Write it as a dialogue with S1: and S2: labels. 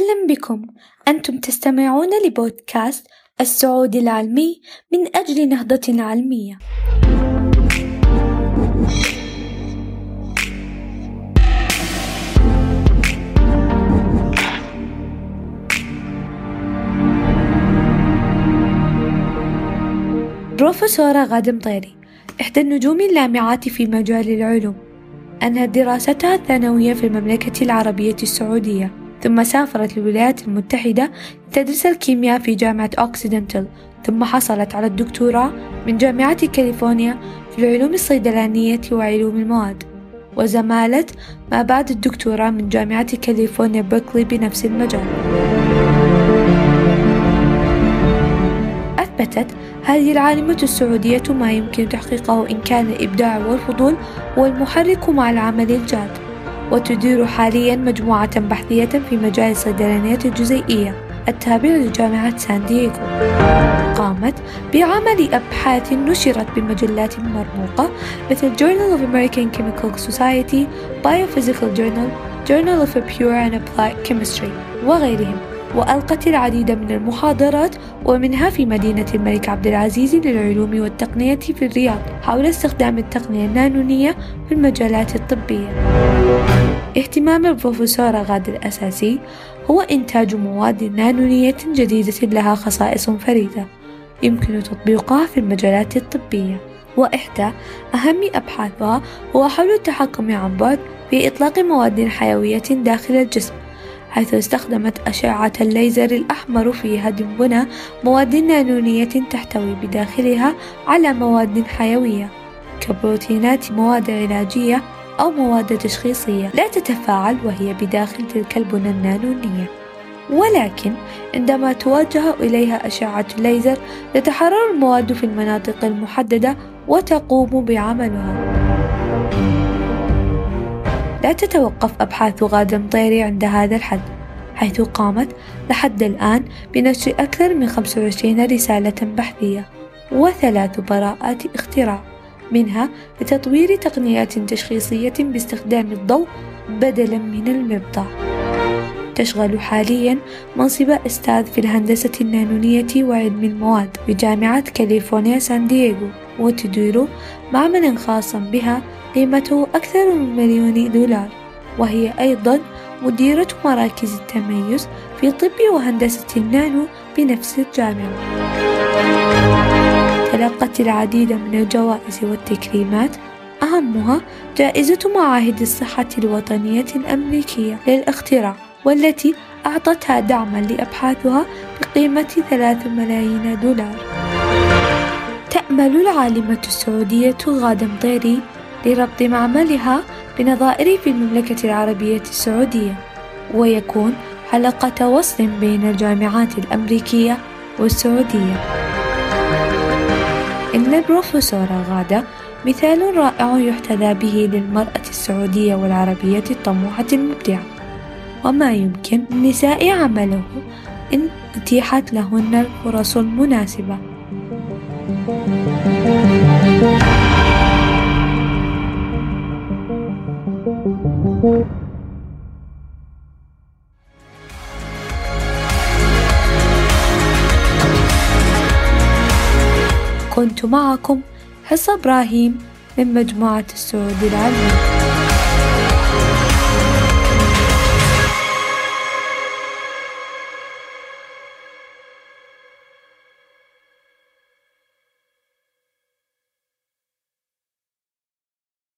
S1: أهلا بكم. أنتم تستمعون لبودكاست السعودي العلمي من أجل نهضة علمية. بروفيسورة غادة مطيري إحدى النجوم اللامعات في مجال العلوم. أنهت دراستها الثانوية في المملكة العربية السعودية. ثم سافرت للولايات المتحدة لتدرس الكيمياء في جامعة أوكسيدنتال ثم حصلت على الدكتوراه من جامعة كاليفورنيا في العلوم الصيدلانية وعلوم المواد وزمالة ما بعد الدكتوراه من جامعة كاليفورنيا بيركلي بنفس المجال. أثبتت هذه العالمة السعودية ما يمكن تحقيقه إن كان الإبداع والفضول هو المحرك مع العمل الجاد. وتدير حاليا مجموعة بحثية في مجال الصيدلانية الجزيئية. التابع لجامعة سان دييغو. قامت بعمل أبحاث نشرت بمجلات مرموقة مثل Journal of American Chemical Society, Biophysical Journal, Journal of Pure and Applied Chemistry وغيرهم. وألقت العديد من المحاضرات ومنها في مدينة الملك عبد العزيز للعلوم والتقنية في الرياض حول استخدام التقنية النانونية في المجالات الطبية. اهتمام البروفيسورة غادة الأساسي هو إنتاج مواد نانونية جديدة لها خصائص فريدة يمكن تطبيقها في المجالات الطبية. وإحدى أهم أبحاثها هو حول التحكم عن بعد في إطلاق مواد حيوية داخل الجسم حيث استخدمت أشعة الليزر الأحمر في هدم بنى مواد نانونية تحتوي بداخلها على مواد حيوية كبروتينات مواد علاجية أو مواد تشخيصية لا تتفاعل وهي بداخل تلك البنى النانونية. ولكن عندما توجه إليها أشعة الليزر تتحرر المواد في المناطق المحددة وتقوم بعملها. لا تتوقف أبحاث غادة مطيري عند هذا الحد حيث قامت لحد الآن بنشر أكثر من 25 رسالة بحثية وثلاث براءات اختراع منها لتطوير تقنيات تشخيصية باستخدام الضوء بدلا من المبضع تشغل حاليا منصب أستاذ في الهندسة النانونية وعلم المواد بجامعة كاليفورنيا سان دييغو وتدير معملا خاصا بها قيمته أكثر من مليون دولار. وهي أيضا مديرة مراكز التميز في طب وهندسة النانو بنفس الجامعة. تلقت العديد من الجوائز والتكريمات أهمها جائزة معاهد الصحة الوطنية الأمريكية للاختراع. والتي أعطتها دعما لأبحاثها بقيمة ثلاث ملايين دولار. تأمل العالمة السعودية غادة مطيري لربط معملها بنظائر في المملكة العربية السعودية ويكون حلقة وصل بين الجامعات الأمريكية والسعودية. إن البروفيسورة غادة مثال رائع يحتذى به للمرأة السعودية والعربية الطموحة المبدعة. وما يمكن للنساء عمله. إن أتيحت لهن الفرص المناسبة. كنت معكم حصة إبراهيم من مجموعة السعود العلمي